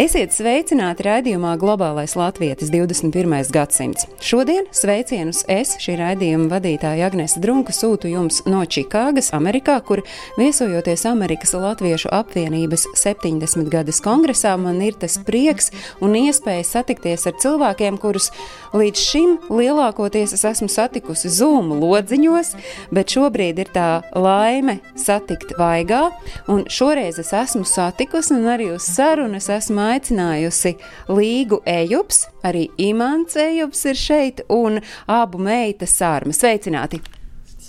Esiet sveicināti raidījumā Globālais Latvijas 21. gadsimts. Šodien sveicienus es, šī raidījuma vadītāja Agnese Drunka, sūtu jums no Čikāgas, Amerikā, kur viesojoties Amerikas Latviešu apvienības 70 gadas kongresā, man ir tas prieks un iespēja satikties ar cilvēkiem, kurus līdz šim lielākoties es esmu satikusi Zoom lodziņos, bet šobrīd ir tā laime satikt vaigā, un šoreiz es esmu satikusi un arī uz sarunu es esmu aicinājusi Līgu Ejups, arī Imants Ejups ir šeit, un abu meita sārma. Sveicināti!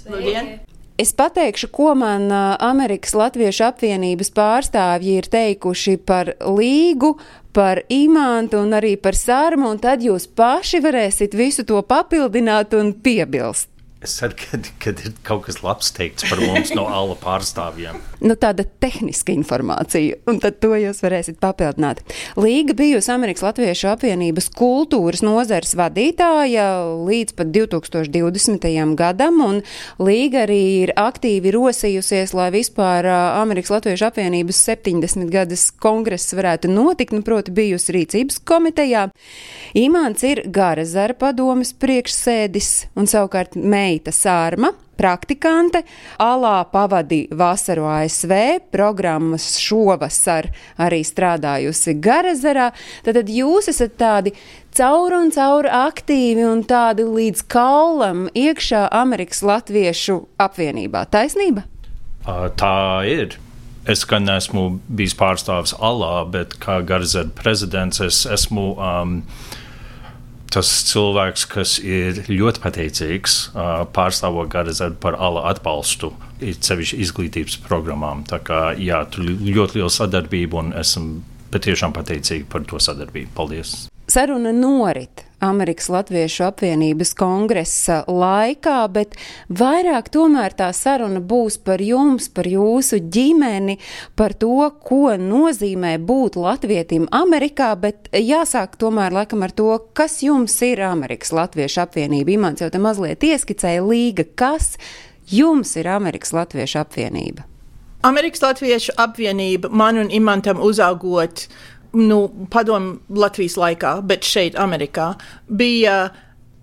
Labdien! Es pateikšu, ko man Amerikas Latviešu apvienības pārstāvji ir teikuši par līgu, par imantu un arī par sārmu, un tad jūs paši varēsiet visu to papildināt un piebilst. Es ceru, ka, ka ir kaut kas labs teikts par mums no ala pārstāvjiem. nu, tāda tehniska informācija, un tad to jūs varēsiet papildināt. Līga bijusi Amerikas Latviešu apvienības kultūras nozares vadītāja līdz pat 2020. gadam, un Līga arī ir aktīvi rosījusies, lai vispār Amerikas Latviešu apvienības 70 gadas kongress varētu notikt, nu, proti bijusi rīcības komitejā. Imants ir Gara Zara padomas priekšsēdis un savukārt mēģinājums meita Sārma, praktikante, Alā pavadīja vasaru ASV, programmas šovasar arī strādājusi Garezerā. Tad jūs esat tādi caur un caur aktīvi un tādi līdz kaulam iekšā Amerikas Latviešu apvienībā. Taisnība? Tā ir. Es gan neesmu bijis pārstāvis Alā, bet kā Garzera prezidents es esmu. Um, tas cilvēks, kas ir ļoti pateicīgs, pārstāvot Garazadu par ala atbalstu, ir sevišķi izglītības programmām. Tā kā jā, tur ļoti liela sadarbība un esam patiešām pateicīgi par to sadarbību. Paldies! Saruna norit Amerikas Latviešu apvienības kongresa laikā, bet vairāk tomēr tā saruna būs par jums, par jūsu ģimeni, par to, ko nozīmē būt latvietim Amerikā, bet jāsāk tomēr laikam ar to, kas jums ir Amerikas Latviešu apvienība. Imants jau te mazliet ieskicēja līga, kas jums ir Amerikas Latviešu apvienība. Amerikas Latviešu apvienība man un Imantam uzaugot nu, padomu Latvijas laikā, bet šeit, Amerikā, bija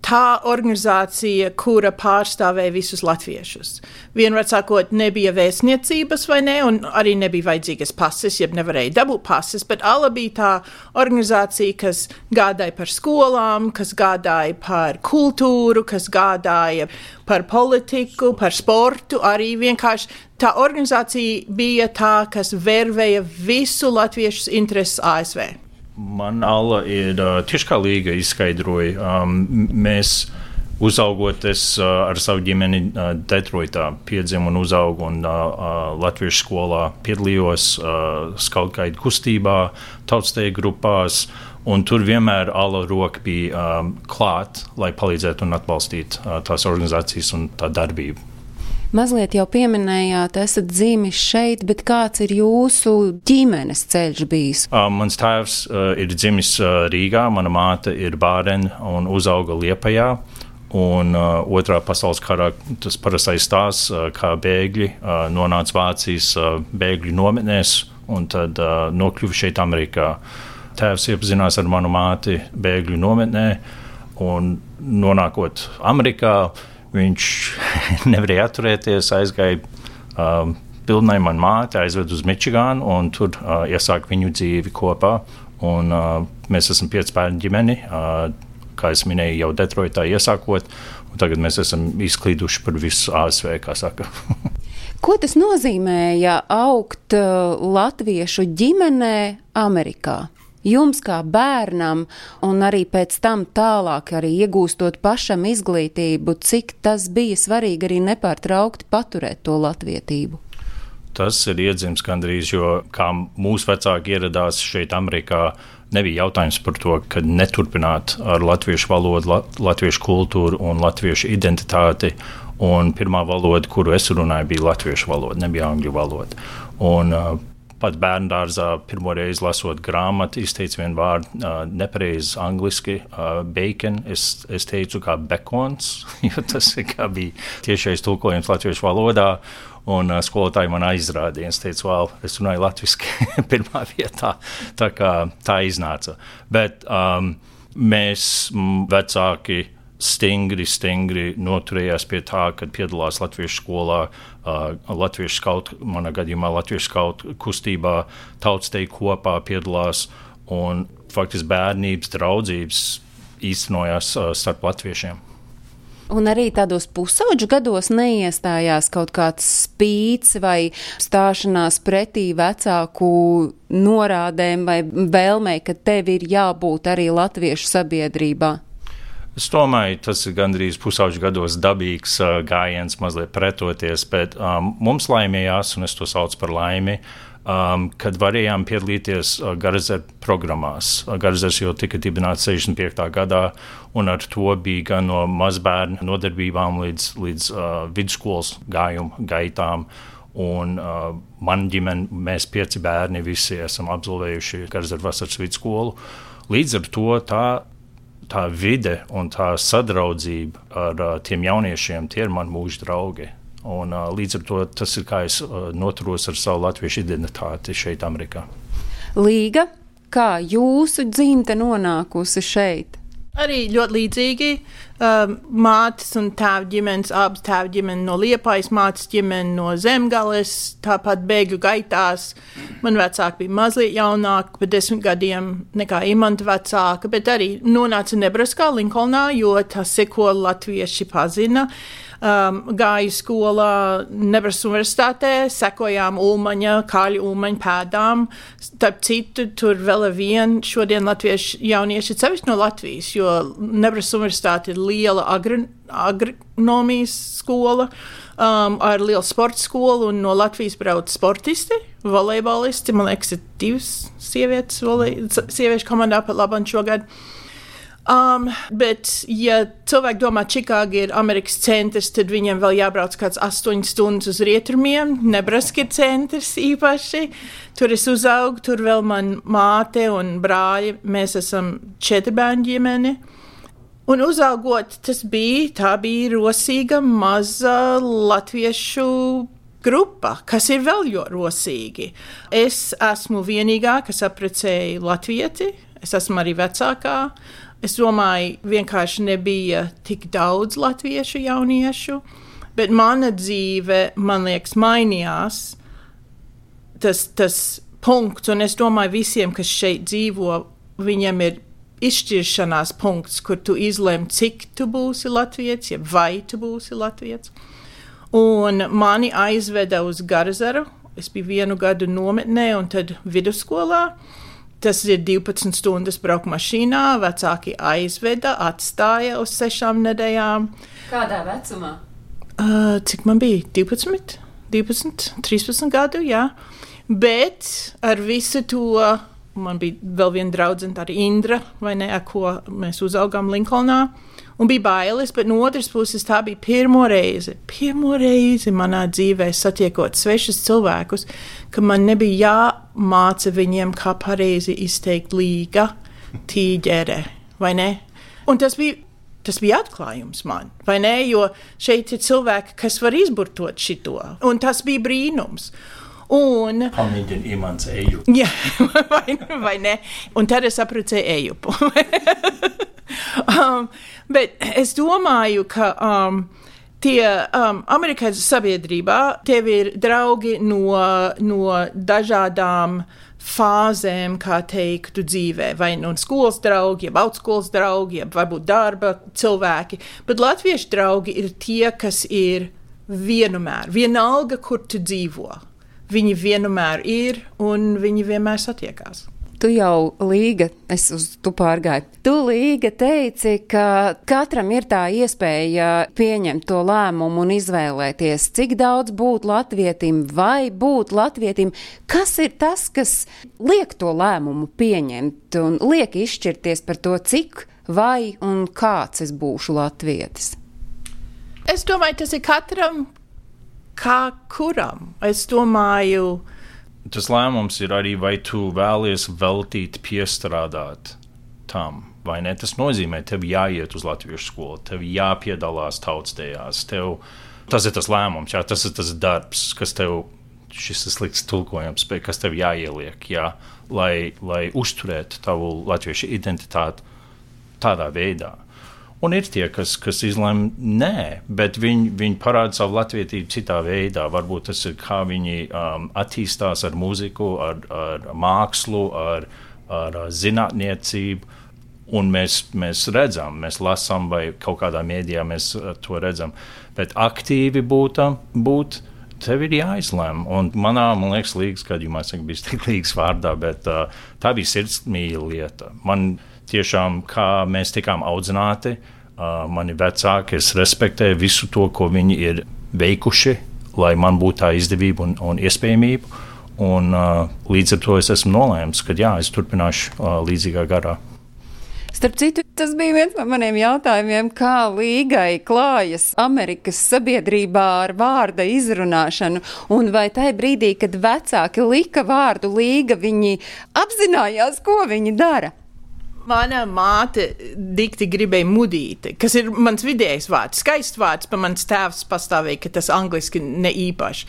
tā organizācija, kura pārstāvēja visus latviešus. Vienmēr sakot, nebija vēstniecības vai ne, un arī nebija vajadzīgas pases, jeb nevarēja dabūt pases, bet ala bija tā organizācija, kas gādāja par skolām, kas gādāja par kultūru, kas gādāja par politiku, par sportu, arī vienkārši tā organizācija bija tā, kas vervēja visu latviešu intereses ASV. Man Alla ir tieši kā Līga izskaidroja. Um, mēs uzaugot, es uh, ar savu ģimeni uh, Detroitā piedzimu un uzaugu un uh, Latviešu skolā piedalījos uh, skautgaidu kustībā, tautsteju grupās. Un tur vienmēr ala roka bija um, klāta, lai palīdzētu un atbalstītu uh, tās organizācijas un tā darbību. Mazliet jau pieminējāt, esat dzimis šeit, bet kāds ir jūsu ģimenes ceļš bijis? Uh, mans tēvs uh, ir dzimis uh, Rīgā, mana māte ir Bārena un uzauga Liepajā. Un uh, otrā pasaules karā tas parastais stāsts, uh, kā bēgļi uh, nonāca Vācijas uh, bēgļu nometnēs un tad uh, nokļuva šeit Amerikā. Tēvs iepazinās ar manu māti bēgļu nometnē un nonākot Amerikā Viņš nevarēja atturēties, aizgāja um, pilnai man māte, aizved uz Mičigānu un tur uh, iesāka viņu dzīvi kopā. Un, uh, mēs esam pieci bērnu ģimeni, uh, kā jau minēju, jau Detroitā iesākot, tagad mēs esam izklīduši par visu ASV, kā saka. Ko tas nozīmēja augt uh, latviešu ģimenē Amerikā? Jums kā bērnam, un arī pēc tam tālāk, arī iegūstot pašam izglītību, cik tas bija svarīgi arī nepārtraukti paturēt to latvietību? Tas ir iedzims gandrīz, jo kā mūsu vecāki ieradās šeit, Amerikā, nebija jautājums par to, ka neturpināt ar latviešu valodu, latviešu kultūru un latviešu identitāti Un pirmā valoda, kuru es runāju, bija latviešu valoda, nebija angļu valoda. Un, uh, pat bērnu dārzā pirmo reizi lasot grāmatu, izteicu vienu vārdu uh, nepareizi angliski, uh, bacon. Es, es teicu, kā bekons, jo tas bija tiešais tulkojums latviešu valodā. Un uh, skolotāji man aizrādīja, es teicu, well, es runāju latviešu pirmā vietā. Tā kā tā iznāca. Bet um, mēs, vecāki, stingri, stingri noturējās pie tā, kad piedalās Latviešu skolā, uh, Latviešu skautu, manā gadījumā Latviešu skautu kustībā, tautstei kopā piedalās un faktiski bērnības draudzības īstenojās uh, starp latviešiem. Un arī tādos pusauģu gados neiestājās kaut kāds spīts vai stāšanās pretī vecāku norādēm vai vēlmei, ka tev ir jābūt arī latviešu sabiedrībā. Es domāju, tas ir gandrīz pusauģu gados dabīgs uh, gājiens, mazliet pretoties, bet um, mums laimējās, un es to saucu par laimi, um, kad varējām piedalīties uh, Garazera programmās. Uh, Garazers jau tika dibināts 65. gadā, un ar to bija gan no mazbērnu nodarbībām līdz, līdz uh, vidusskolas gājumu gaitām. Un uh, man ģimene, mēs pieci bērni, visi esam absolvējuši Garazera vasaras vidusskolu. Līdz ar to tā tā vide un tā sadraudzība ar uh, tiem jauniešiem, tie ir mani mūža draugi. Un, uh, līdz ar to tas ir kā es uh, noturos ar savu latviešu identitāti šeit, Amerikā. Līga, kā jūsu dzimte nonākusi šeit? Arī ļoti līdzīgi. Um, mātes un tēva ģimenes, abas tēva ģimenes no Liepājas, mātes ģimene no Zemgales, tāpat bēgļu gaitās. Man vecāki bija mazliet jaunāki, par desmit gadiem nekā imanta vecāka, bet arī nonāca Nebraskā, Linkolnā, jo tas ko latvieši pazina. Uh, um, gāju skolā Nebraska universitātē, sekojām Ulmaņa, Kāļu Ulmaņa pēdām. Starp citu, tur vēl ar vienu šodien latviešu jaunieši, sevišķi no Latvijas, jo Nebraska universitāte ir liela agri, agronomijas skola. Um, ar lielu sporta skolu, un no Latvijas brauc sportisti, volejbolisti. Man liekas, ir divas sievietes, volej, sieviešu komandā pat labāk šogad. Uh, Um, bet, ja cilvēki domā, ka Čikāga ir Amerikas centrs, tad viņiem vēl jābrauc kāds astoņas stundas uz rietumiem. Nebraska ir centrs īpaši. Tur es uzaugu, tur vēl man māte un brāļi. Mēs esam četri bērnu ģimene. Un uzaugot, tas bija, tā bija rosīga, maza latviešu grupa, kas ir vēl ļoti rosīgi. Es esmu vienīgā, kas apprecēja latvieti. Es esmu arī vecākā. Es domāju, vienkārši nebija tik daudz latviešu jauniešu, bet mana dzīve, man liekas, mainījās. Tas, tas punkts, un es domāju, visiem, kas šeit dzīvo, viņiem ir izšķiršanās punkts, kur tu izlem, cik tu būsi latviečs, ja vai tu būsi latviečs. Un mani aizveda uz Garzaru. Es biju vienu gadu nometnē un tad vidusskolā. Tas ir 12 stundas braukt mašīnā, vecāki aizveda, atstāja uz sešām nedēļām. Kādā vecumā? Uh, cik man bija? 12, 12, 13 gadu, jā. Bet ar visu to man bija vēl viena draudzene, tā ir Indra, vai ne, ar ko mēs uzaugām Linkolnā. Un bija bailes, bet no otras puses tā bija pirmo reizi, pirmo reizi manā dzīvē satiekot svešus cilvēkus, ka man nebija jāmāca viņiem, kā pareizi izteikt līga, tīģere, vai ne? Un tas bija Tas bija atklājums man, vai ne? Jo šeit ir cilvēki, kas var izburtot šito, un tas bija brīnums. Un, Pamēģini imants eju. Jā, vai, vai ne? Un tad es apprecēju ejupu. um, bet es domāju, ka. Um, Tie um, amerikāņu sabiedrībā tev ir draugi no, no dažādām fāzēm, kā teiktu, dzīvē. Vai no nu skolas draugi, jeb augstskolas draugi, jeb varbūt darba cilvēki. Bet latviešu draugi ir tie, kas ir vienmēr, vienalga, kur tu dzīvo. Viņi vienmēr ir un viņi vienmēr satiekās. Tu jau līga, es uz tu pārgāju. Tu līga teici, ka katram ir tā iespēja pieņemt to lēmumu un izvēlēties, cik daudz būt latvietim vai būt latvietim. Kas ir tas, kas liek to lēmumu pieņemt un liek izšķirties par to, cik vai un kāds es būšu latvietis? Es domāju, tas ir katram, kā kuram. Es domāju, Tas lēmums ir arī, vai tu vēlies veltīt, piestrādāt tam. Vai ne? Tas nozīmē, tev jāiet uz latviešu skolu, tev jāpiedalās tautstējās. Tev, tas ir tas lēmums, jā, tas ir tas darbs, kas tev, šis ir slikts tulkojums, kas tev jāieliek, jā, lai, lai uzturētu tavu latviešu identitāti tādā veidā. Un ir tie, kas, kas izlemj, nē, bet viņi, viņi parāda savu latvietību citā veidā. Varbūt tas ir kā viņi um, attīstās ar mūziku, ar, ar mākslu, ar, ar zinātniecību. Un mēs, mēs redzam, mēs lasām, vai kaut kādā mēdījā mēs uh, to redzam. Bet aktīvi būt, būt tev ir jāizlemj. Un manā, man liekas, līgas gadījumā, es biju tik līgas vārdā, bet uh, tā bija sirdsmīļa lieta. Man tiešām, kā mēs tikām audzināti, mani vecāki, es respektēju visu to, ko viņi ir veikuši, lai man būtu tā izdevība un, un iespējamība. Un, līdz ar to es esmu nolēmis, ka jā, es turpināšu līdzīgā garā. Starp citu, tas bija viens no maniem jautājumiem, kā līgai klājas Amerikas sabiedrībā ar vārda izrunāšanu, un vai tajā brīdī, kad vecāki lika vārdu līga, viņi apzinājās, ko viņi dara. Mana māte dikti gribēja mudīt, kas ir mans vidējais vārds, skaists vārds, pa mans tēvs pastāvēja, ka tas angliski ne īpaši.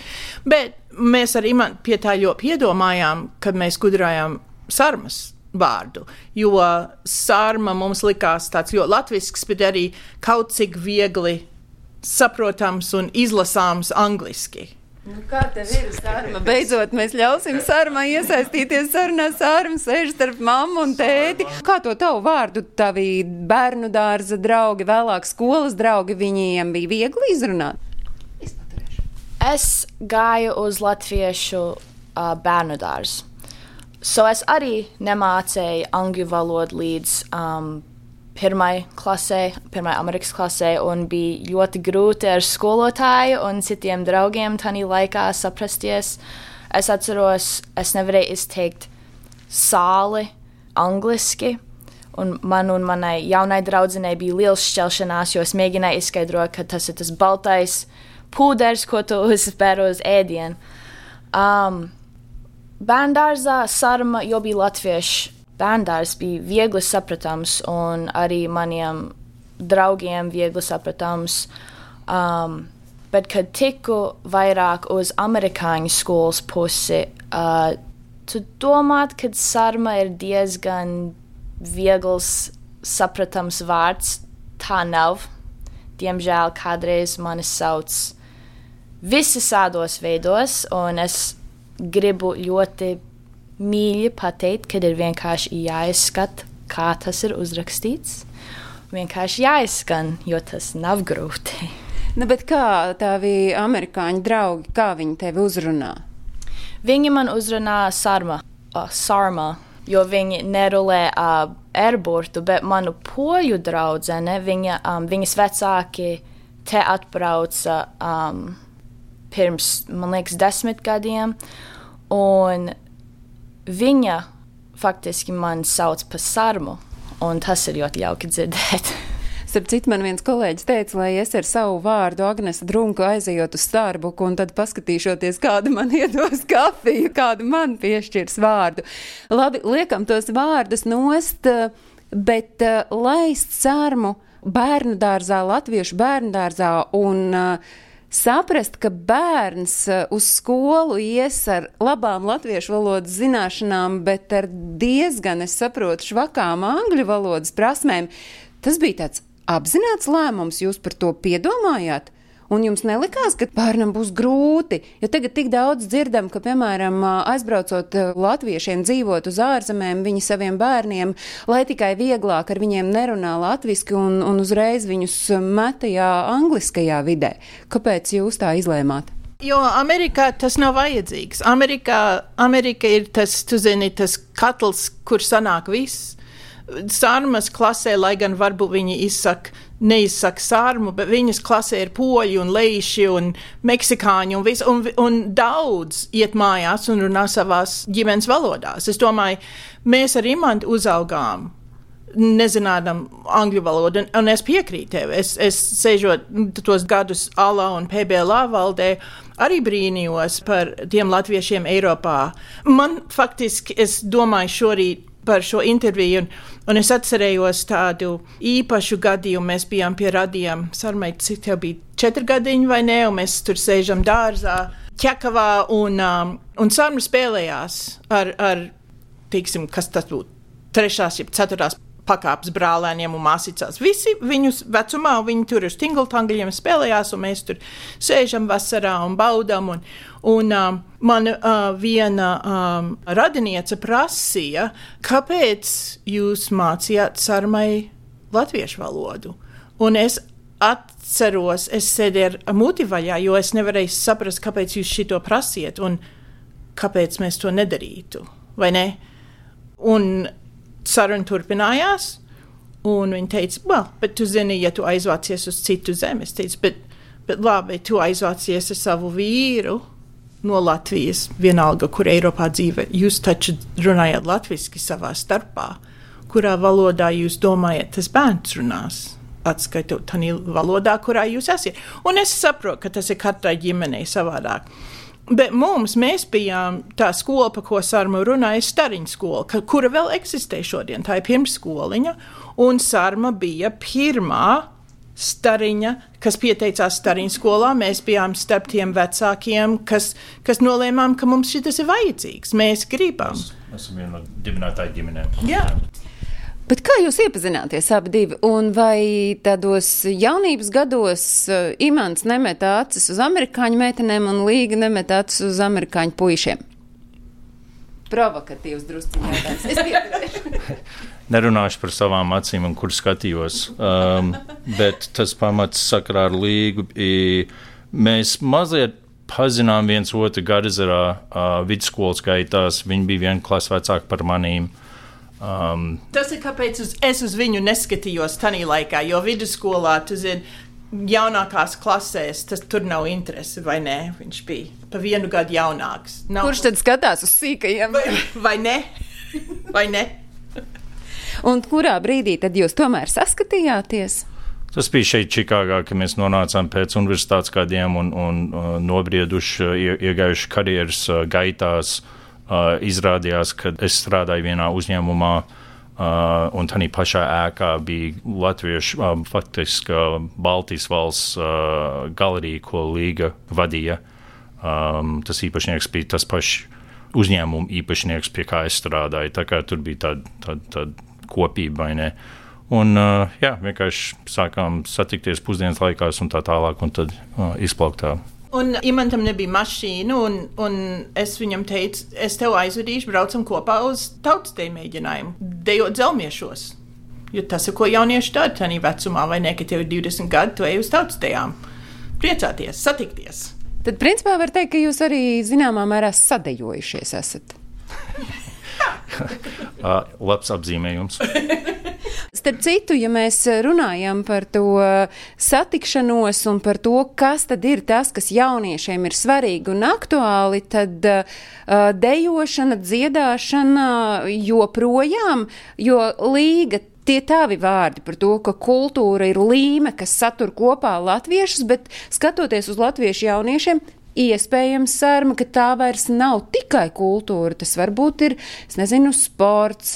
Bet mēs arī pie tā ļoti piedomājām, kad mēs gudrājām sarmas vārdu. Jo sārma mums likās tāds ļoti latvisks, bet arī kaut cik viegli saprotams un izlasāms angliski. Nu, kā tev ir saruna? Beidzot, mēs ļausim sarunai iesaistīties sarunā. Sārma sēž starp mammu un tēti. Kā to tavu vārdu, tavi bērnu dārza draugi, vēlāk skolas draugi, viņiem bija viegli izrunāt? Es gāju uz latviešu uh, bērnu dārzu. So es arī nemācīju angļu valodu līdz um, pirmai klasē, pirmai Amerikas klasē, un bija ļoti grūti ar skolotāju un citiem draugiem tajā laikā saprasties. Es atceros, es nevarēju izteikt sāli angliski. Un man un manai jaunai draudzenei bija liels šķelšanās, jo es mēģināju izskaidrot, ka tas ir tas baltais pūderis, ko tu uzspēr uz ēdienu. Um, Bērngārzā sarma jau bija latviešu. Bērngārs bija viegli saprotams un arī maniem draugiem viegli saprotams. Um, bet, kad tiku vairāk uz amerikāņu skolas pusi, uh, tu domāt, ka sarma ir diezgan viegls saprotams vārds. Tā nav. Diemžēl kādreiz mani sauc visādos veidos, un es gribu ļoti mīļi pateikt, kad ir vienkārši jāizskata, kā tas ir uzrakstīts. Vienkārši jāizskan, jo tas nav grūti. Nu, kā tavi amerikāņu draugi, kā viņi tevi uzrunā? Viņi man uzrunā sarma, uh, sarma jo viņi nerulē uh, airburtu, bet manu poļu draudzene, viņa, um, viņas vecāki te atbrauca um, pirms, man liekas, desmit gadiem. Un viņa faktiski man sauc par sarmu, un tas ir ļoti jauki dzirdēt. Starp citu, man viens kolēģis teica, lai es ar savu vārdu Agnēs Drunku aizejot uz Starbuku un tad paskatīšoties, kādu man iedos kafiju, kādu man piešķirs vārdu. Labi, liekam tos vārdus nost, bet uh, laist sarmu bērnu dārzā, latviešu bērnu dārzā un uh, saprast, ka bērns eh, uz skolu ies ar labām latviešu valodas zināšanām, bet ar diezgan, es saprotu, švakām angļu valodas prasmēm, tas bija tāds apzināts lēmums. Jūs par to piedomājāt? Un jums nelikās, ka bērnam būs grūti, jo tagad tik daudz dzirdam, ka, piemēram, aizbraucot latviešiem dzīvot uz ārzemēm, viņi saviem bērniem, lai tikai vieglāk ar viņiem nerunā latviski un, un uzreiz viņus metajā angliskajā vidē. Kāpēc jūs tā izlēmāt? Jo Amerikā tas nav vajadzīgs. Amerikā, Amerika ir tas, tu zini, tas katls, kur sanāk viss. Sārmas klasē, lai gan varbūt viņi izsaka neizsaka sārmu, bet viņas klasē ir poļi un leiši un meksikāņi un, vis, un, un daudz iet mājās un runā savās ģimenes valodās. Es domāju, mēs ar Imantu uzaugām nezinām angļu valodu, un, un es piekrītu tev. Es, es sēžot tos gadus ALA un PBLA valdē, arī brīnījos par tiem latviešiem Eiropā. Man faktiski, es domāju šorīt par šo interviju, un, un es atcerējos tādu īpašu gadījumu. Mēs bijām pie radījuma, sarmēt, cik tev bija četri gadiņi vai ne, un mēs tur sēžam dārzā. Ķekavā un, um, un Sārma spēlējās ar, ar, teiksim, kas tas būtu, trešās, jeb ceturtās pakāpes brālēniem un māsīcās. Visi viņus vecumā, viņi tur uz tingultangaļiem spēlējās, un mēs tur sēžam vasarā un baudam. Un, un um, man uh, viena um, radiniece prasīja, kāpēc jūs mācījāt sarmai latviešu valodu. Un es atceros, es sēdēju ar muti vaļā, jo es nevarēju saprast, kāpēc jūs šito prasiet un kāpēc mēs to nedarītu, vai ne? Un saruna turpinājās. Un viņa teica, well, bet tu zini, ja tu aizvācies uz citu zemi, es teicu, bet, bet labi, tu aizvācies ar savu vīru no Latvijas, vienalga, kur Eiropā dzīvo. Jūs taču runājat latviešu savā starpā, kurā valodā jūs domājat, tas bērns runās. Atskaitot tādā valodā, kurā jūs esat. Un es saprotu, ka tas ir katrai ģimenei savādāk. Bet mums, mēs bijām tā skola, par ko Sārma runāja, Stariņa skola, kura vēl eksistē šodien. Tā ir pirmsskoliņa, un Sārma bija pirmā stariņa, kas pieteicās stariņa skolā. Mēs bijām starp tiem vecākiem, kas, kas nolēmām, ka mums šis ir vajadzīgs. Mēs gribam. Mēs esam viena no dibinātāju ģimenēm. Jā. Bet kā jūs iepazināties abi divi? Un vai tādos jaunības gados uh, imants nemet acis uz amerikāņu meitenēm un līga nemet acis uz amerikāņu puišiem? Provokatīvs drusciņš. Nerunāšu par savām acīm, un kur skatījos. Um, bet tas pamats sakarā ar līgu. I, mēs mazliet pazinām viens otru Garzerā, uh, vidusskolas gaitās. Viņi bija viena klasa vecāka par manīm. Um, Tas ir kāpēc uz, es uz viņu neskatījos tajā laikā, jo vidusskolā, tu zini, jaunākās klasēs tas tur nav interese, vai ne? Viņš bija pa vienu gadu jaunāks. Nav, Kurš tad skatās uz sīkajiem? vai, vai ne? Vai ne? Un kurā brīdī tad jūs tomēr saskatījāties? Tas bija šeit, Čikāgā, kad mēs nonācām pēc universitātes gadiem un, un uh, nobrieduši, ie, iegājuši karjeras uh, gaitās. Uh, izrādījās, ka es strādāju vienā uzņēmumā, uh, un tā pašā ēkā bija Latviešu, uh, faktiski uh, Baltijas valsts uh, galerija, ko Līga vadīja. Um, tas īpašnieks bija tas pats uzņēmuma īpašnieks, pie kā es strādāju. Tā kā tur bija tāda, tāda, tāda kopība, ne? Un, uh, jā, vienkārši sākām satikties pusdienas laikās un tā tālāk, un tad uh, izplauktā. Un Imantam nebija mašīna, un, un es viņam teicu, es tev aizvedīšu, braucam kopā uz tautas deju mēģinājumu, dejot dzelmiešos. Jo tas ir, ko jaunieši dara tajā vecumā, vai ne, ka tev ir 20 gadi, tu ej uz tautas dejām. Priecāties, satikties. Tad, principā, var teikt, ka jūs arī zināmā mērā sadejojušies esat. Uh, labs apzīmējums. Starp citu, ja mēs runājam par to satikšanos un par to, kas tad ir tas, kas jauniešiem ir svarīgi un aktuāli, tad uh, dejošana, dziedāšana joprojām, jo līga tie tavi vārdi par to, ka kultūra ir līme, kas satur kopā latviešus, bet skatoties uz latviešu jauniešiem, Iespējams, Sārma, ka tā vairs nav tikai kultūra. Tas varbūt ir, es nezinu, sports,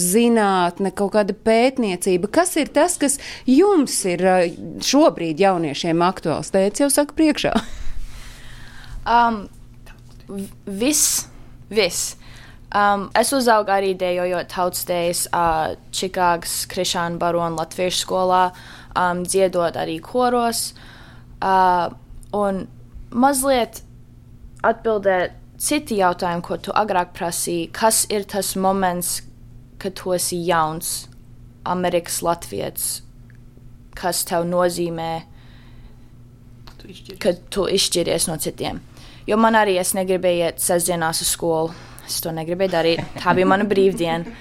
zinātne, kaut kāda pētniecība. Kas ir tas, kas jums ir šobrīd jauniešiem aktuāls? Teicis jau saka priekšā. Um, viss, viss. Um, es uzaugu arī dejojot tautsdejas uh, Čikāgas Krišāna Barona Latviešu skolā, um, dziedot arī koros. Uh, un mazliet atbildēt citi jautājumi, ko tu agrāk prasīji. Kas ir tas moments, kad tu esi jauns, Amerikas Latvijas, kas tev nozīmē, kad tu izšķiries no citiem? Jo man arī es negribēju iet sestdienās uz skolu. Es to negribēju darīt. Tā bija mana brīvdiena.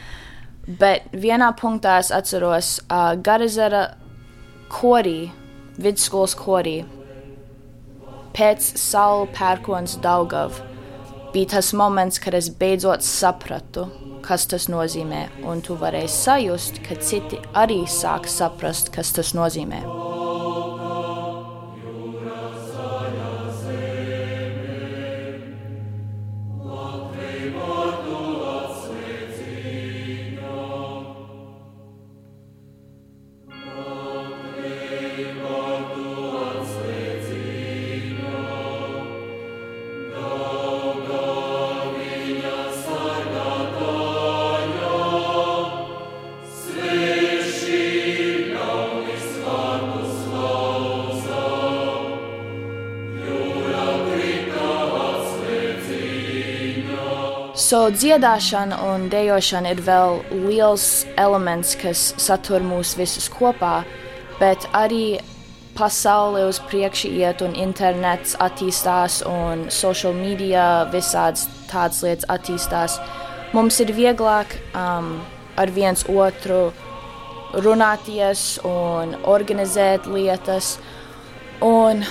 Bet vienā punktā es atceros uh, Garizera korī, vidusskolas korī pēc saula pērkons Daugav bija tas moments, kad es beidzot sapratu, kas tas nozīmē, un tu varēji sajust, ka citi arī sāk saprast, kas tas nozīmē. So dziedāšana un dejošana ir vēl liels elements, kas satur mūs visus kopā, bet arī pasaule uz priekšu iet un internets attīstās un social media visādas tādas lietas attīstās. Mums ir vieglāk um, ar viens otru runāties un organizēt lietas. Un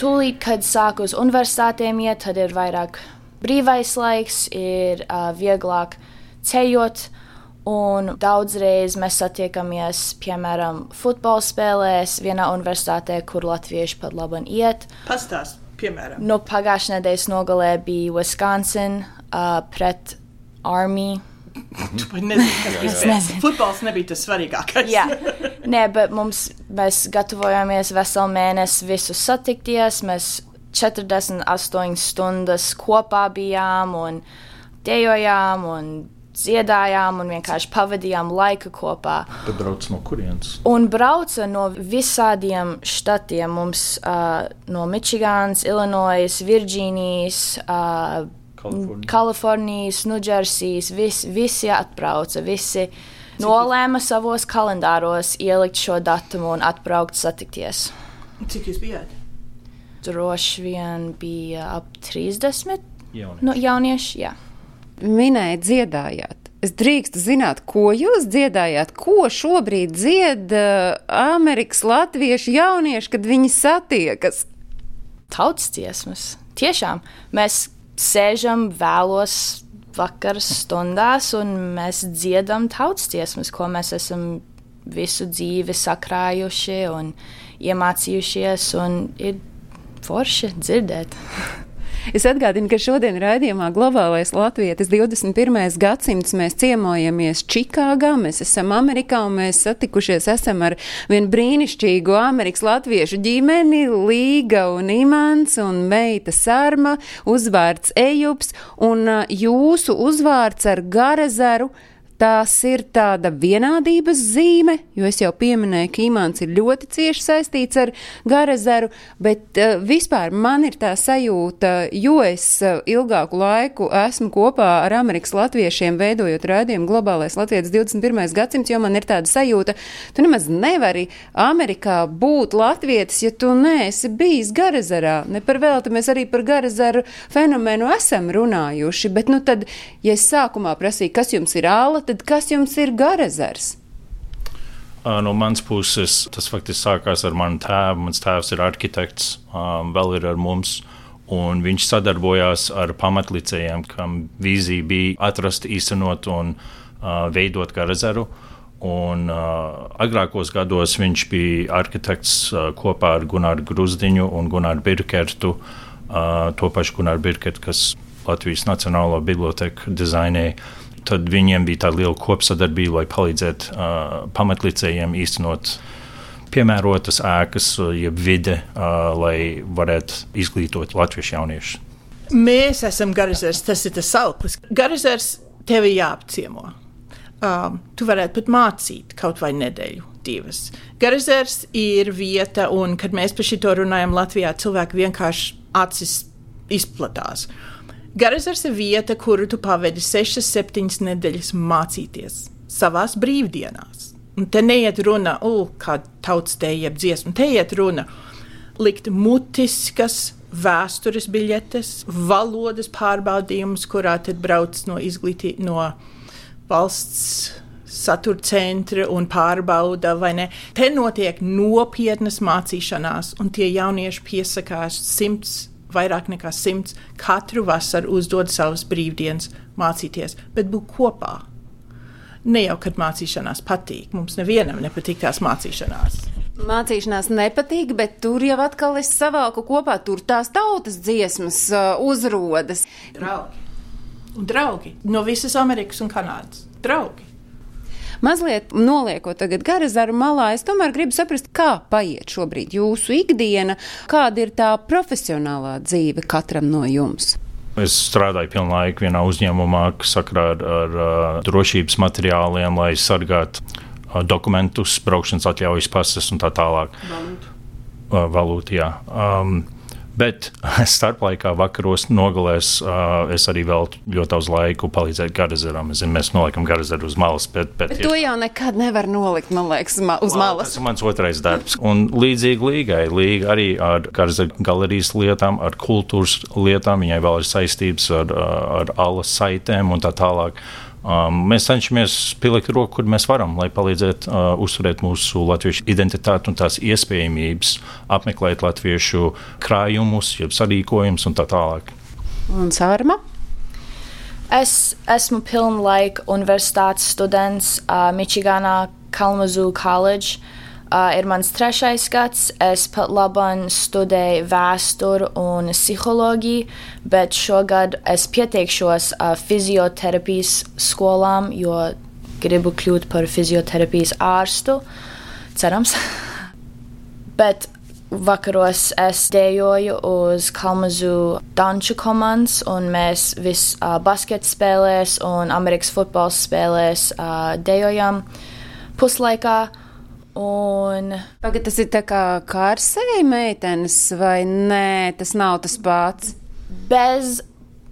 tūlīt, kad sāku uz universitātēm iet, tad ir vairāk brīvais laiks, ir uh, vieglāk ceļot. Un daudzreiz mēs satiekamies, piemēram, futbola spēlēs vienā universitātē, kur latvieši pat labi iet. Pastāst, piemēram. Nu, Pagājušā nedēļas nogalē bija Wisconsin uh, pret Army. Tu pat nezini, kas bija spēks. Futbols nebija tas svarīgākais. Jā, Nē, bet mums, mēs gatavojamies veselu mēnesi visus satikties. Mēs 48 stundas kopā bijām un dejojām un dziedājām un vienkārši pavadījām laiku kopā. Bet brauc no kurienes? Un brauca no visādiem štatiem. Mums uh, no Mičiganas, Illinois, Virģīnijas, uh, Kalifornija. Kalifornijas, Nudžersijas. Vis, visi atbrauca, visi nolēma savos kalendāros ielikt šo datumu un atbraukt satikties. Cik jūs bijāt? Droši vien bija ap 30 Jaunieši. no jaunieši. Jā. minēja, dziedājāt. Es drīkstu zināt, ko jūs dziedājāt, ko šobrīd dzied uh, Amerikas latviešu jaunieši, kad viņi satiekas. Tautas dziesmas. Tiešām mēs sēžam vēlos vakaras stundās un mēs dziedam tautas dziesmas, ko mēs esam visu dzīvi sakrājuši un iemācījušies. Un ir forši dzirdēt. Es atgādinu, ka šodien raidījumā Globālais Latvijas 21. gadsimts mēs ciemojamies Čikāgā, mēs esam Amerikā un mēs satikušies esam ar vienu brīnišķīgu Amerikas latviešu ģimeni, Līga un Imants un meita Sarma, uzvārds Ejups un jūsu uzvārds ar Garezaru. Tās ir tāda vienādības zīme, jo es jau pieminēju, ka imants ir ļoti cieši saistīts ar garezaru, bet uh, vispār man ir tā sajūta, jo es uh, ilgāku laiku esmu kopā ar Amerikas latviešiem, veidojot rādījumu globālais Latvijas 21. gadsimts, jo man ir tāda sajūta, tu nemaz nevari Amerikā būt latvietis, ja tu neesi bijis garezarā. Ne par velti mēs arī par garezaru fenomenu esam runājuši, bet nu tad, ja es sākumā prasīju, kas jums ir āla, tad kas jums ir garezars? Ā, No manas puses tas faktiski sākās ar manu tēvu. Mans tēvs ir arhitekts, vēl ir ar mums. Un viņš sadarbojās ar pamatlicējiem, kam vīzija bija atrast, īstenot un uh, veidot garazeru. Un, uh, agrākos gados viņš bija arhitekts uh, kopā ar Gunāru Grusdiņu un Gunāru Birkertu. Uh, to pašu Gunāru Birkertu, kas Latvijas Nacionālo biblioteku dizainēja. Tad viņiem bija tāda liela kopsadarbība, lai palīdzētu uh, pamatlicējiem īstenot piemērotas ēkas, uh, jeb vide, uh, lai varētu izglītot latviešu jauniešus. Mēs esam garizers, tas ir tas sauklis. Garizers tev ir jāapciemo. Um, tu varētu pat mācīt kaut vai nedēļu, divas. Garizers ir vieta, un kad mēs par šito runājam Latvijā, cilvēki vienkārši acis izplatās. Garizers ir vieta, kuru tu pavadi 6, 7 nedēļas mācīties savās brīvdienās. Un te neiet runa, uh, kā tautas te jeb dziesmu, te iet runa likt mutiskas vēstures biļetes, valodas pārbaudījumus, kurā tad brauc no izglītības, no valsts satura centra un pārbauda, vai ne. Te notiek nopietnas mācīšanās, un tie jaunieši piesakās simts vairāk nekā simts katru vasaru uzdod savas brīvdienas mācīties, bet būt kopā. Ne jau kad mācīšanās patīk, mums nevienam nepatīk tās mācīšanās. Mācīšanās nepatīk, bet tur jau atkal es savalku kopā, tur tās tautas dziesmas uh, uzrodas. Draugi. Un draugi no visas Amerikas un Kanādas. Draugi. Mazliet noliekot tagad garazaru malā, es tomēr gribu saprast, kā paiet šobrīd jūsu ikdiena, kāda ir tā profesionālā dzīve katram no jums. Es strādāju pilnu laiku vienā uzņēmumā, kas sakrā ar, ar, ar drošības materiāliem, lai sargātu uh, dokumentus, braukšanas atļaujas, pases un tā tālāk. Valūtu. Uh, valūtu jā. Um, Bet starplaikā, vakaros, nogalēs, uh, es arī veltu ļoti daudz laiku palīdzēt garazaram. Zinu, mēs noliekam garazaru uz malas. Bet, bet, bet to jau nekad nevar nolikt, man liekas, ma uz well, malas. Tas ir mans otrais darbs. Un līdzīgi līgai, līga arī ar garazaru galerijas lietām, ar kultūras lietām. Viņai vēl ir saistības ar, ar alas saitēm un tā tālāk. Um, mēs cenšamies pielikt roku, kur mēs varam, lai palīdzētu uh, uzturēt mūsu latviešu identitāti un tās iespējamības, apmeklēt latviešu krājumus, jeb sarīkojumus un tā tālāk. Un Sārma? Es esmu pilnlaika universitātes students uh, Mičiganā, Kalmazu College. Uh, ir mans trešais gads. Es pat labāk studēju vēsturi un psiholoģiju, bet šogad es pieteikšos uh, fizioterapijas skolām, jo gribu kļūt par fizioterapijas ārstu. Cerams. bet vakaros es dejoju uz Kalmazu danču komandas, un mēs visi uh, basketbola spēlēs un Amerikas futbola spēlēs uh, dejojam puslaikā. Un... Pagad, tas ir tā kā kārsēji meitenes, vai nē, tas nav tas pats? Bez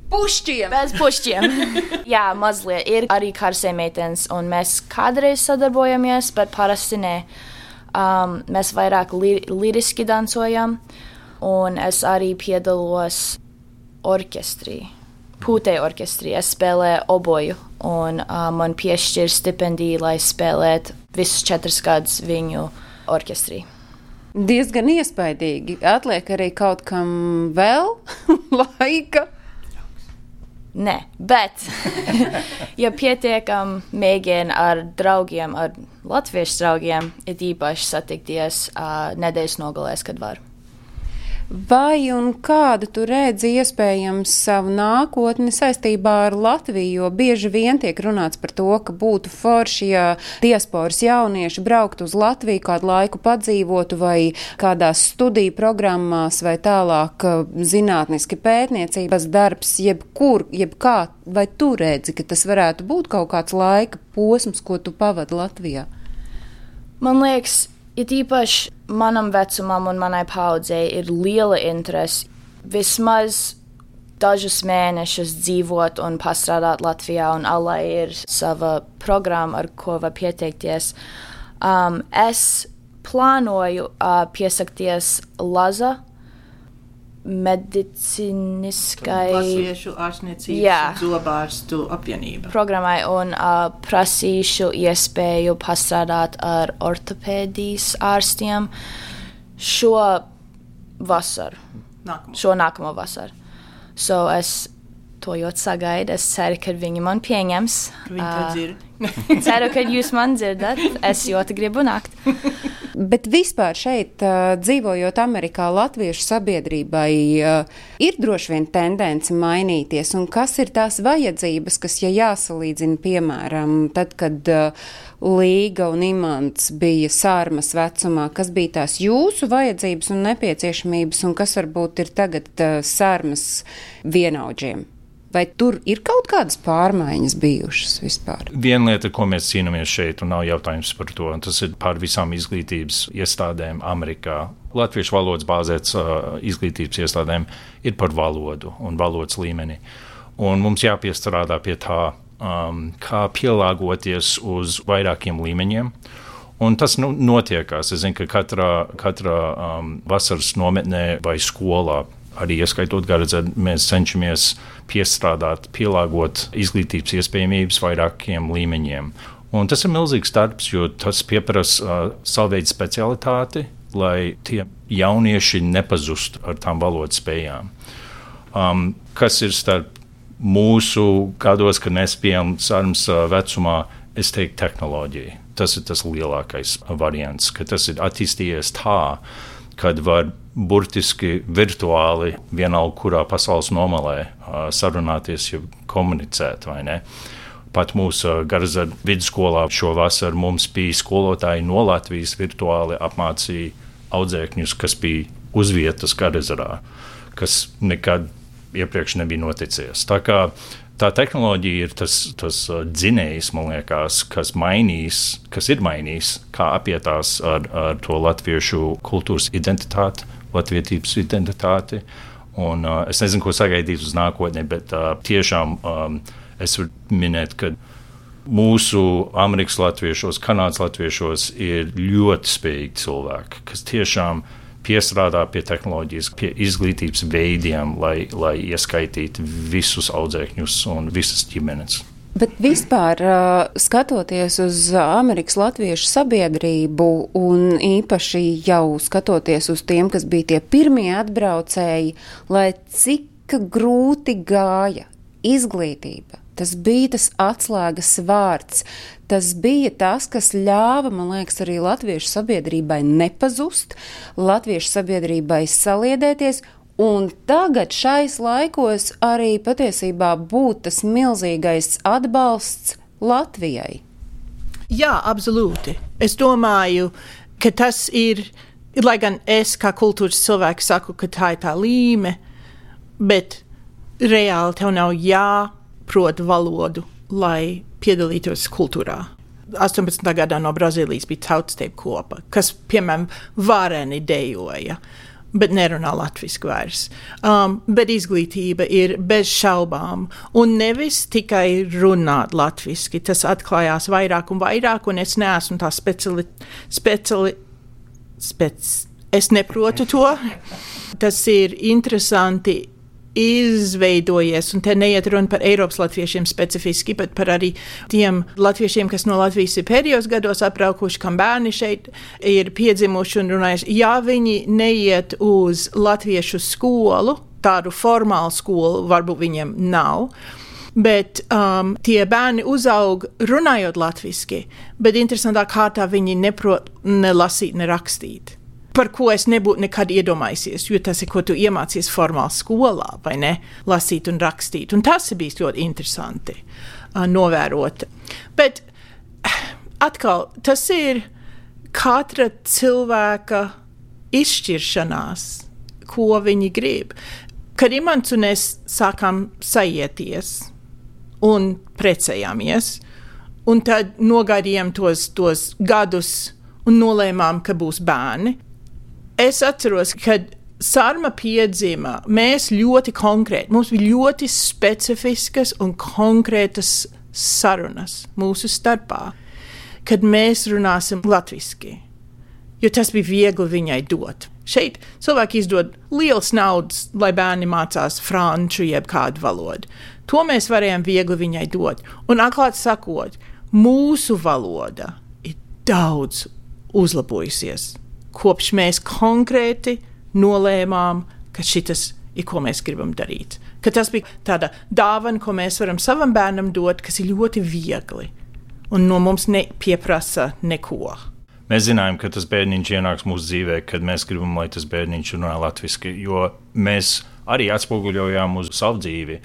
pušķiem. Bez pušķiem. Jā, mazliet ir arī kārsēji meitenes, un mēs kādreiz sadarbojamies, bet parasti nē. Um, mēs vairāk li liriski dansojam, un es arī piedalos orķestrī. Pūtēju orķestrī. Es spēlēju oboju, un uh, man piešķir stipendiju, lai spēlētu visus četrus gadus viņu orķestrī. Diezgan iespaidīgi. Atliek arī kaut kam vēl laika. Nē, bet, ja pietiekam mēģina ar draugiem, ar latviešu draugiem, ir īpaši satikties uh, nedēļas nogalēs, kad var. Vai un kādu tu redzi iespējams savu nākotni saistībā ar Latviju? Jo bieži vien tiek runāts par to, ka būtu forši, ja diasporas jaunieši brauktu uz Latviju, kādu laiku padzīvotu vai kādās studiju programmās vai tālāk uh, zinātniski pētniecības darbs, jebkur, jebkā, vai tu redzi, ka tas varētu būt kaut kāds laika posms, ko tu pavadi Latvijā? Man liekas, It īpaši manam vecumam un manai paudzei ir liela interese vismaz dažus mēnešus dzīvot un pastrādāt Latvijā, un Alai ir sava programma, ar ko var pieteikties. Um, es plānoju uh, piesakties Laza medicīniskai latviešu ārstniecības zobārstu apvienība. Programmai un uh, prasīšu iespēju pastrādāt ar ortopēdijas ārstiem šo vasaru. Nākamo. Šo nākamo vasaru. So es to ļoti sagaidu. Es ceru, ka viņi man pieņems. Viņi to dzird. ceru, ka jūs man dzirdat. Es ļoti gribu nākt. Bet vispār šeit, uh, dzīvojot Amerikā, latviešu sabiedrībai uh, ir droši vien tendence mainīties. Un kas ir tās vajadzības, kas, ja jāsalīdzina, piemēram, tad, kad uh, Līga un Imants bija sārmas vecumā, kas bija tās jūsu vajadzības un nepieciešamības, un kas varbūt ir tagad uh, sārmas vienaudžiem? Vai tur ir kaut kādas pārmaiņas bijušas vispār? Viena lieta, ko mēs cīnāmies šeit, un nav jautājums par to, tas ir pār visām izglītības iestādēm Amerikā. Latviešu valodas bāzēts uh, izglītības iestādēm ir par valodu un valodas līmeni. Un mums jāpiestrādā pie tā, um, kā pielāgoties uz vairākiem līmeņiem. Un tas nu, notiekās. Es zinu, ka katrā, katrā um, vasaras nometnē vai skolā arī ieskaitot garadzēdu, mēs cenšamies piestrādāt, pielāgot izglītības iespējamības vairākiem līmeņiem. Un tas ir milzīgs darbs, jo tas prasa uh, savu veidu specialitāti, lai tie jaunieši nepazustu ar tām valodas spējām. Um, kas ir starp mūsu gados, kad mēs bijām sarunas uh, vecumā, es teiktu, tehnoloģija. Tas ir tas lielākais variants, ka tas ir attīstījies tā, kad var burtiski virtuāli vienalga, kurā pasaules nomalē uh, sarunāties, ja komunicēt vai ne. Pat mūsu Garzara vidusskolā šovasar mums bija skolotāji no Latvijas virtuāli apmācīja audzēkņus, kas bija uz vietas Garzarā, kas nekad iepriekš nebija noticies. Tā kā tā tehnoloģija ir tas, tas uh, dzinējs, man liekas, kas mainīs, kas ir mainījis, kā apietās ar, ar to latviešu kultūras identitāti, latvietības identitāti. Un, uh, es nezinu, ko sagaidīt uz nākotni, bet uh, tiešām um, es varu minēt, ka mūsu Amerikas latviešos, Kanādas latviešos ir ļoti spējīgi cilvēki, kas tiešām ir piestrādā pie tehnoloģijas, pie izglītības veidiem, lai, lai ieskaitītu visus audzēkņus un visas ģimenes. Bet vispār skatoties uz Amerikas latviešu sabiedrību un īpaši jau skatoties uz tiem, kas bija tie pirmie atbraucēji, lai cik grūti gāja izglītība, tas bija tas atslēgas vārds. Tas bija tas, kas ļāva, man liekas, arī latviešu sabiedrībai nepazust, latviešu sabiedrībai saliedēties Un tagad šais laikos arī patiesībā būtu tas milzīgais atbalsts Latvijai. Jā, absolūti. Es domāju, ka tas ir, lai gan es kā kultūras cilvēks saku, ka tā ir tā līme, bet reāli tev nav jāprot valodu, lai piedalītos kultūrā. 18. gadā no Brazīlijas bija tautsteip kopa, kas, piemēram, vareni dejoja. Bet nerunā latviešu vairs. Um, bet izglītība ir bez šaubām. Un nevis tikai runāt latviešu. Tas atklājās vairāk un vairāk, un es neesmu tā speciāli. speciāli spec, es neprotu to. Tas ir interesanti izveidojies, un te neiet runa par Eiropas latviešiem specifiski, bet par arī tiem latviešiem, kas no Latvijas ir pēdējos gados apbraukuši, kam bērni šeit ir piedzimuši un runājuši. Ja viņi neiet uz latviešu skolu, tādu formālu skolu varbūt viņiem nav. Bet um, tie bērni uzaug runājot latviešu, bet interesantā kārtā viņi neprot ne lasīt, ne rakstīt par ko es nebūtu nekad iedomājies, jo tas ir, ko tu iemācies formāli skolā, vai ne? Lasīt un rakstīt. Un tas ir bijis ļoti interesanti uh, novērot. Bet atkal, tas ir katra cilvēka izšķiršanās, ko viņi grib. Kad Imants un es sākām sajieties un precējāmies, un tad nogaidījām tos, tos gadus un nolēmām, ka būs bērni es atceros, kad Sarma piedzima, mēs ļoti konkrēti, mums bija ļoti specifiskas un konkrētas sarunas mūsu starpā, kad mēs runāsim latviešu, jo tas bija viegli viņai dot. Šeit cilvēki izdod liels naudas, lai bērni mācās franču jeb kādu valodu. To mēs varējām viegli viņai dot. Un atklāti sakot, mūsu valoda ir daudz uzlabojusies kopš mēs konkrēti nolēmām, ka šis ir, ko mēs gribam darīt. Ka tas bija tāda dāvana, ko mēs varam savam bērnam dot, kas ir ļoti viegli un no mums nepieprasa neko. Mēs zinājām, ka tas bērniņš ienāks mūsu dzīvē, kad mēs gribam, lai tas bērniņš runā latviešu, jo mēs arī atspoguļojām uz savu dzīvi.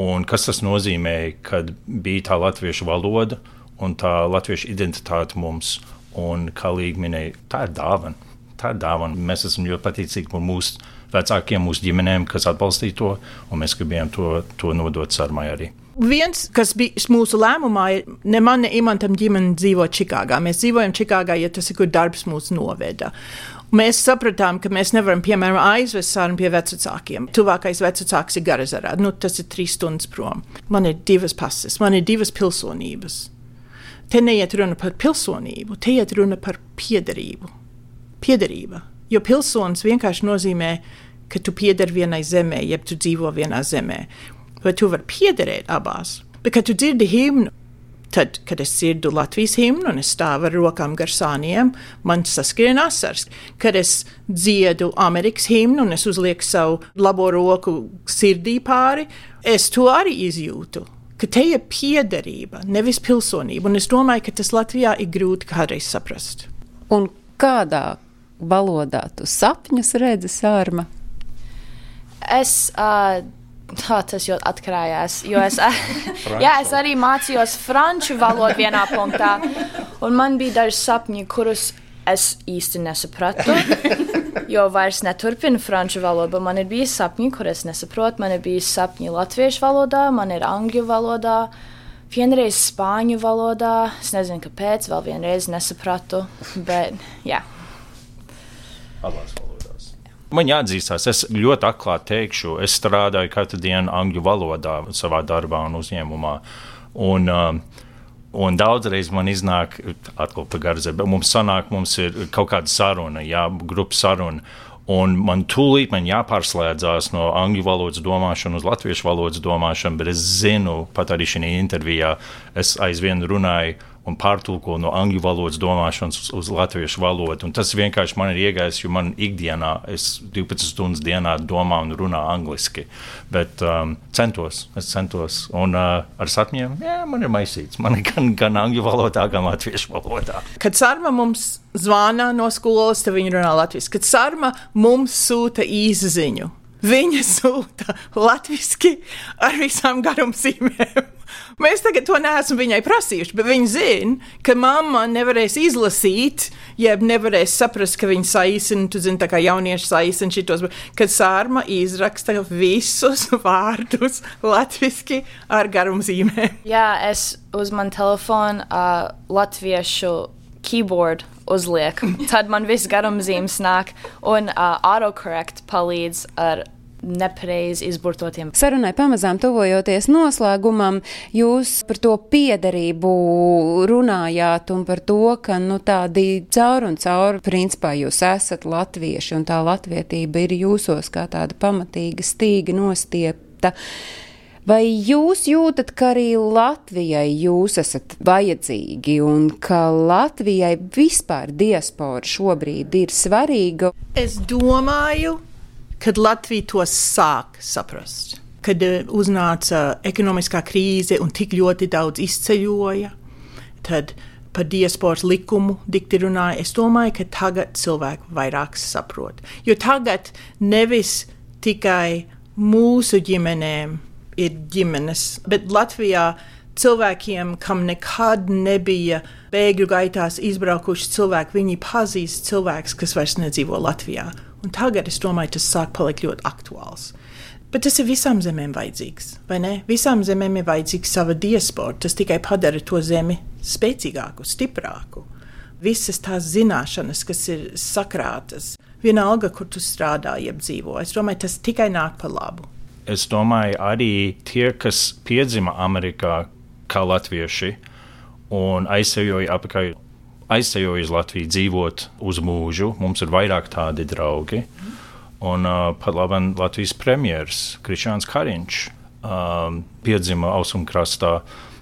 Un kas tas nozīmē, kad bija tā latviešu valoda un tā latviešu identitāte mums? Un, kā Līga minēja, tā ir dāvana. Tā ir dāvana. Mēs esam ļoti pateicīgi par mūsu vecākiem, mūsu ģimenēm, kas atbalstīja to, un mēs gribējām to, to nodot sarmai arī. Viens, kas bija mūsu lēmumā, ir ne man, ne imantam ģimene dzīvo Čikāgā. Mēs dzīvojam Čikāgā, ja tas ir, kur darbs mūs noveda. Mēs sapratām, ka mēs nevaram, piemēram, aizvest sarunu pie vecākiem. Tuvākais vecāks ir Garazarā. Nu, tas ir trīs stundas prom. Man ir divas pases, man ir divas pilsonības. Te neiet runa par pilsonību, te iet runa par piederību. Piederība. Jo pilsonis vienkārši nozīmē, ka tu piederi vienai zemē, jeb tu dzīvo vienā zemē. Vai tu vari piederēt abās? Bet, kad tu dzirdi himnu, Tad, kad es dzirdu Latvijas himnu un es stāvu ar rokām gar sāniem, man saskrien asars. Kad es dziedu Amerikas himnu un es uzlieku savu labo roku sirdī pāri, es to arī izjūtu. Ka te ir piederība, nevis pilsonība. Un es domāju, ka tas Latvijā ir grūti kādreiz saprast. Un kādā valodā tu sapņus redzi, Sārma? Es. Uh, Tā, tas jau atkarājās. Es, jā, es arī mācījos franču valodu vienā punktā, un man bija daži sapņi, kurus es īsti nesapratu. Jo vairs neturpinu franču valodu, man ir bijis sapņi, kurus es nesaprotu. Man ir bijis sapņi latviešu valodā, man ir angļu valodā, vienreiz spāņu valodā. Es nezinu, kāpēc, vēl vienreiz nesapratu. Bet, jā. Abās valodās. Man jāatzīstās, es ļoti atklāti teikšu, es strādāju katru dienu angļu valodā savā darbā un uzņēmumā. Un, um, Un daudzreiz man iznāk, atkal par garzē, bet mums sanāk, mums ir kaut kāda saruna, jā, grupa saruna. Un man tūlīt man jāpārslēdzās no angļu valodas domāšanas uz latviešu valodas domāšanu, bet es zinu, pat arī šajā intervijā, es aizvien runāju un pārtulko no angļu valodas domāšanas uz, uz latviešu valodu. Un tas vienkārši man ir iegājis, jo man ikdienā es 12 stundas dienā domāju un runāju angliski. Bet um, centos, es centos. Un uh, ar sapņiem, jā, man ir maisīts. Man ir gan, gan angļu valodā, gan latviešu valodā. Kad Sārma mums zvana no skolas, tad viņa runā latviešu. Kad Sārma mums sūta īziņu, viņa sūta latviešu ar visām garumzīmēm. Mēs tagad to neesam viņai prasījuši, bet viņa zina, ka mamma nevarēs izlasīt, jeb nevarēs saprast, ka viņa saīsina, tu zini, tā kā jaunieši saīsina šitos, kad sārma izraksta visus vārdus latviski ar garumzīmēm. Jā, es uz man telefonu uh, latviešu keyboard uzlieku. Tad man viss garumzīmes nāk un uh, autocorrect palīdz ar nepareizi izburtotiem. Sarunai pamazām tuvojoties noslēgumam, jūs par to piederību runājāt un par to, ka nu, tādi caur un caur principā jūs esat latvieši un tā latvietība ir jūsos kā tāda pamatīga stīga nostiepta. Vai jūs jūtat, ka arī Latvijai jūs esat vajadzīgi un ka Latvijai vispār diaspora šobrīd ir svarīga? Es domāju, kad Latvija to sāk saprast. Kad uh, uznāca ekonomiskā krīze un tik ļoti daudz izceļoja, tad par diasporas likumu dikti runāja. Es domāju, ka tagad cilvēki vairāk saprot. Jo tagad nevis tikai mūsu ģimenēm ir ģimenes, bet Latvijā cilvēkiem, kam nekad nebija bēgļu gaitās izbraukuši cilvēki, viņi pazīst cilvēkus, kas vairs nedzīvo Latvijā. Un tagad es domāju, tas sāk palikt ļoti aktuāls. Bet tas ir visām zemēm vajadzīgs, vai ne? Visām zemēm ir vajadzīga sava diaspora. Tas tikai padara to zemi spēcīgāku, stiprāku. Visas tās zināšanas, kas ir sakrātas, vienalga, kur tu strādā, jeb dzīvo, es domāju, tas tikai nāk par labu. Es domāju, arī tie, kas piedzima Amerikā kā latvieši un aizsejoja apakaļ aizceļoju uz Latviju dzīvot uz mūžu. Mums ir vairāk tādi draugi. Un uh, pat labi, Latvijas premjerministrs Krišāns Kariņš um, piedzima Austrumkrastā.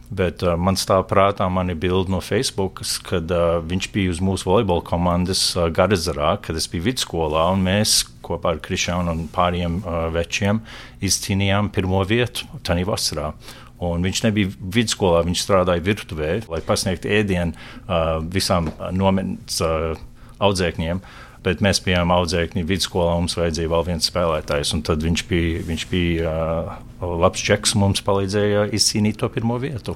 Bet uh, man stāv prātā mana bilde no Facebook, kad uh, viņš bija uz mūsu volejbola komandas uh, Garazarā, kad es biju vidusskolā, mēs kopā ar Krišānu un pāriem uh, večiem izcīnījām pirmo vietu tajā vasarā. Un viņš nebija vidusskolā, viņš strādāja virtuvē, lai pasniegtu ēdienu uh, visām nometnes uh, audzēkņiem. Bet mēs bijām audzēkņi vidusskolā, mums vajadzēja vēl viens spēlētājs. Tad viņš bija, viņš bija uh, labs čeks mums palīdzēja izcīnīt to pirmo vietu.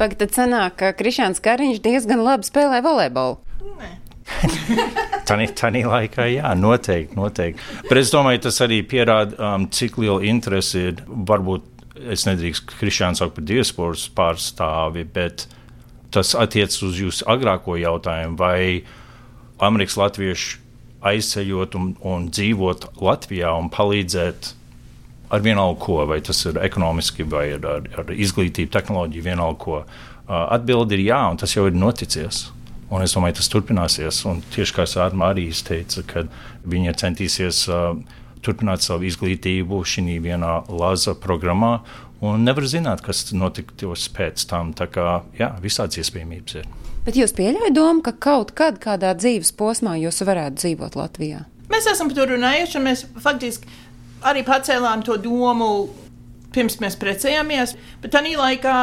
Pagaid, tad sanāk, ka Krišāns Kariņš diezgan labi spēlē volejbolu. Tanī laikā, jā, noteikti, noteikti. Bet es domāju, tas arī pierāda, um, cik liela interese ir varbūt es nedrīkstu Krišānu saukt par diasporas pārstāvi, bet tas attiecas uz jūsu agrāko jautājumu, vai Amerikas latvieši aizceļot un, un dzīvot Latvijā un palīdzēt ar vienalga ko, vai tas ir ekonomiski, vai ar, ar, ar izglītību, tehnoloģiju, vienalga ko. Atbildi ir jā, un tas jau ir noticies. Un es domāju, tas turpināsies. Un tieši kā Sārma arī teica, ka viņa centīsies uh, turpināt savu izglītību šī vienā Lāza programmā. Un nevar zināt, kas notiktos pēc tam. Tā kā jā, visādas iespējamības ir. Bet jūs pieļaujat domu, ka kaut kad kādā dzīves posmā jūs varētu dzīvot Latvijā? Mēs esam par to runājuši, un mēs faktiski arī pacēlām to domu pirms mēs precējāmies. Bet tajā laikā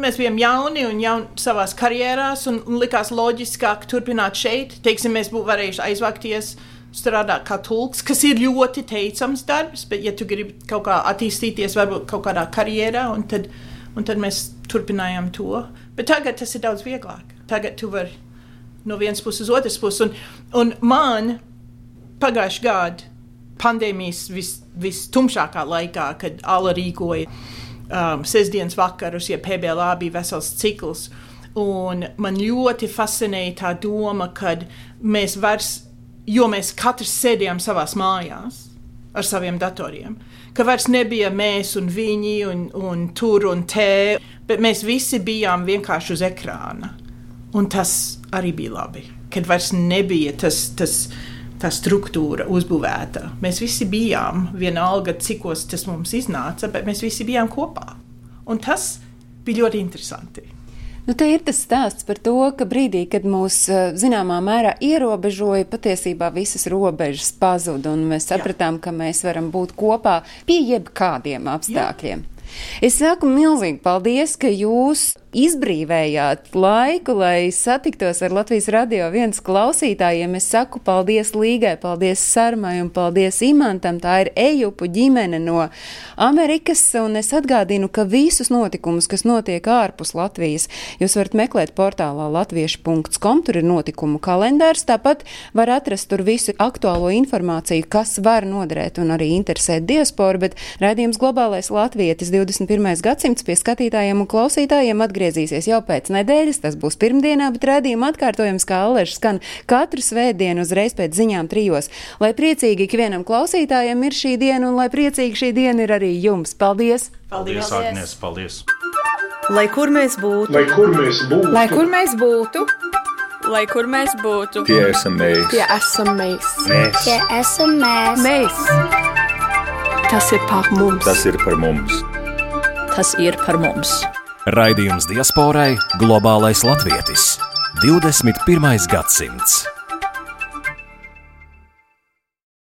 mēs bijām jauni un jauni savā karjerās, un, un likās loģiskāk turpināt šeit. Teiksim, mēs būtu varējuši aizvākties. Strādāt kā tulks, kas ir ļoti teicams darbs, bet, ja tu gribi kaut kā attīstīties, varbūt kaut kādā karjerā, un tad, un tad mēs turpinājām to. Bet tagad tas ir daudz vieglāk. Tagad tu vari no vienas puses uz otras puses. Un, un man pagājušajā gadā, pandēmijas vis, vistumšākā laikā, kad Ala rīkoja um, sestdienas vakarus, ja PBLā bija vesels cikls. Un man ļoti fascinēja tā doma, ka mēs vairs, jo mēs katrs sēdējām savā mājās ar saviem datoriem, ka vairs nebija mēs un viņi un, un tur un te, bet mēs visi bijām vienkārši uz ekrāna. Un tas arī bija labi, kad vairs nebija tas. tas Tā struktūra uzbūvēta. Mēs visi bijām, vienalga, cikos tas mums iznāca, bet mēs visi bijām kopā. Un tas bija ļoti interesanti. Nu, te ir tas stāsts par to, ka brīdī, kad mūs eh, zināmā mērā ierobežoja, patiesībā visas robežas pazuda, un mēs sapratām, ka mēs varam būt kopā pie jebkādiem apstākļiem. Jā. Es saku milzīgi paldies, ka jūs izbrīvējāt laiku, lai satiktos ar Latvijas radio viens klausītājiem. Es saku paldies Līgai, paldies Sarmai un paldies Imantam. Tā ir Ejupu ģimene no Amerikas, un es atgādinu, ka visus notikumus, kas notiek ārpus Latvijas, jūs varat meklēt portālā latviešu.com, tur ir notikumu kalendārs, tāpat var atrast tur visu aktuālo informāciju, kas var noderēt un arī interesēt diasporu, bet raidījums globālais latvietis 21. gadsimts pie skatītājiem un klausītājiem atgriezīsies atgriezīsies jau pēc nedēļas, tas būs pirmdienā, bet redzījuma atkārtojums kā Alēšs skan katru svētdienu uzreiz pēc ziņām trijos. Lai priecīgi ikvienam klausītājam ir šī diena un lai priecīgi šī diena ir arī jums. Paldies! Paldies, Agnēs! Paldies! Lai kur mēs būtu, Lai kur mēs būtu, Lai kur mēs būtu, lai kur mēs būtu, tie esam mēs. tie esam mēs. Mēs. Tie esam mēs. Mēs! Tas ir par mums! Tas ir par mums. tas ir par mums. Raidījums diasporai - globālais latvietis. 21. gadsimts.